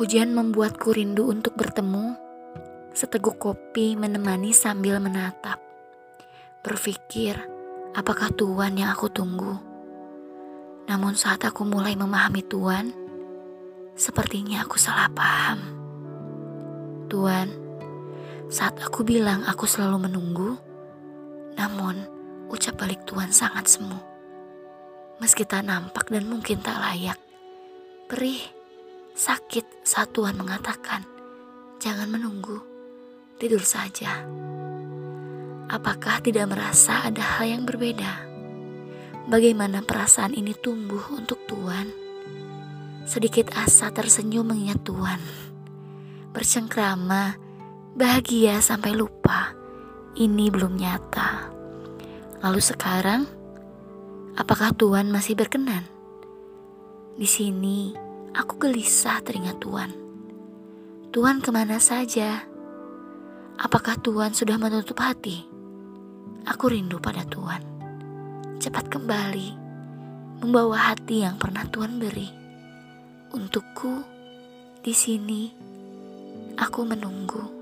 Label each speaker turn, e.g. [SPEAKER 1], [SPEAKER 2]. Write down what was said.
[SPEAKER 1] Hujan membuatku rindu untuk bertemu. Seteguk kopi menemani sambil menatap. Berpikir, apakah Tuhan yang aku tunggu? Namun saat aku mulai memahami Tuhan, sepertinya aku salah paham. Tuhan, saat aku bilang aku selalu menunggu, namun ucap balik Tuhan sangat semu. Meski tak nampak dan mungkin tak layak, perih, sakit saat Tuhan mengatakan, jangan menunggu, tidur saja. Apakah tidak merasa ada hal yang berbeda? Bagaimana perasaan ini tumbuh untuk Tuhan? Sedikit asa tersenyum mengingat Tuhan. Bercengkrama, bahagia sampai lupa. Ini belum nyata. Lalu sekarang, apakah Tuhan masih berkenan? Di sini, aku gelisah teringat Tuhan. Tuhan ke mana saja? Apakah Tuhan sudah menutup hati? Aku rindu pada Tuhan. Cepat kembali, membawa hati yang pernah Tuhan beri. Untukku, di sini, aku menunggu.